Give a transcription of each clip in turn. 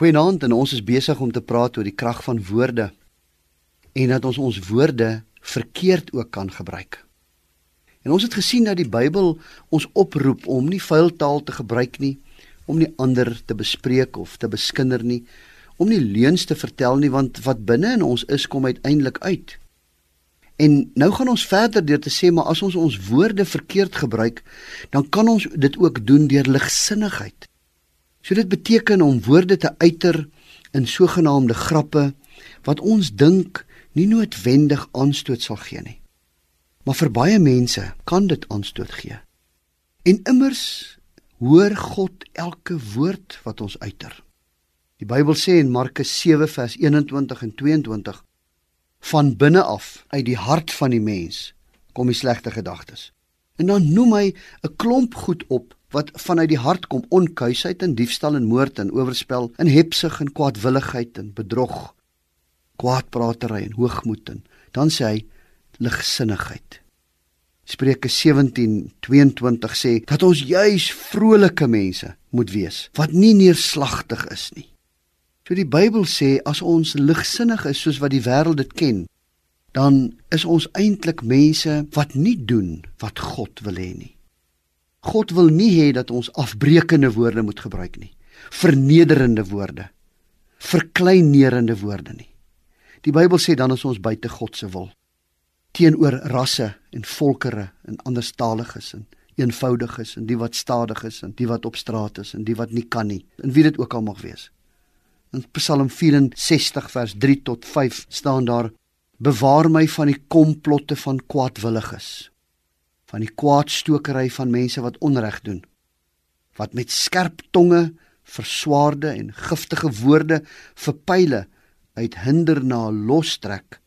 Goeienaand en ons is besig om te praat oor die krag van woorde en dat ons ons woorde verkeerd ook kan gebruik. En ons het gesien dat die Bybel ons oproep om nie vuil taal te gebruik nie, om nie ander te bespreek of te beskinder nie, om nie leuns te vertel nie want wat binne in ons is kom uiteindelik uit. En nou gaan ons verder deur te sê maar as ons ons woorde verkeerd gebruik, dan kan ons dit ook doen deur ligsinnigheid. So dit beteken om woorde te uiter in sogenaamde grappe wat ons dink nie noodwendig aanstoot sal gee nie. Maar vir baie mense kan dit aanstoot gee. En immers hoor God elke woord wat ons uiter. Die Bybel sê in Markus 7 vers 21 en 22 van binne af uit die hart van die mens kom die slegte gedagtes. En dan noem hy 'n klomp goed op wat vanuit die hart kom onkuisheid en diefstal en moord en oorspel en hebsug en kwaadwilligheid en bedrog kwaadpratery en hoogmoed en dan sê hy ligsinnigheid. Spreuke 17:22 sê dat ons juis vrolike mense moet wees wat nie neerslagtig is nie. So die Bybel sê as ons ligsinnig is soos wat die wêreld dit ken dan is ons eintlik mense wat nie doen wat God wil hê nie God wil nie hê dat ons afbreekende woorde moet gebruik nie. Vernederende woorde. Verkleinerende woorde nie. Die Bybel sê dan is ons buite God se wil teenoor rasse en volkerre en anderstaliges en eenvoudiges en die wat stadig is en die wat op straat is en die wat nie kan nie en wie dit ook al mag wees. In Psalm 64 vers 3 tot 5 staan daar: Bewaar my van die komplotte van kwaadwilliges van die kwaadstokery van mense wat onreg doen wat met skerp tonge verswaarde en giftige woorde vir pile uit hinder na lostrek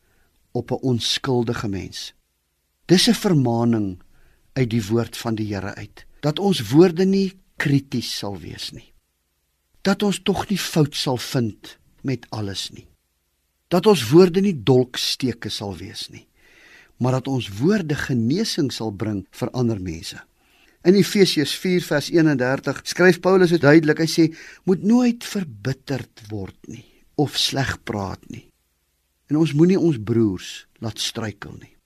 op 'n onskuldige mens. Dis 'n vermaaning uit die woord van die Here uit dat ons woorde nie krities sal wees nie dat ons tog nie fout sal vind met alles nie dat ons woorde nie dolksteke sal wees nie maar dat ons woorde genesing sal bring vir ander mense. In Efesiërs 4 vers 31 skryf Paulus dit duidelik. Hy sê: "Moet nooit verbitterd word nie of sleg praat nie. En ons moenie ons broers laat struikel nie.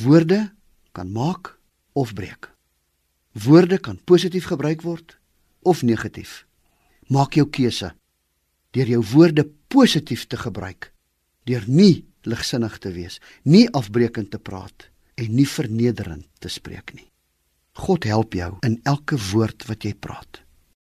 Woorde kan maak of breek. Woorde kan positief gebruik word of negatief. Maak jou keuse deur jou woorde positief te gebruik, deur nie ligsinnig te wees, nie afbreekend te praat en nie vernederend te spreek nie. God help jou in elke woord wat jy praat.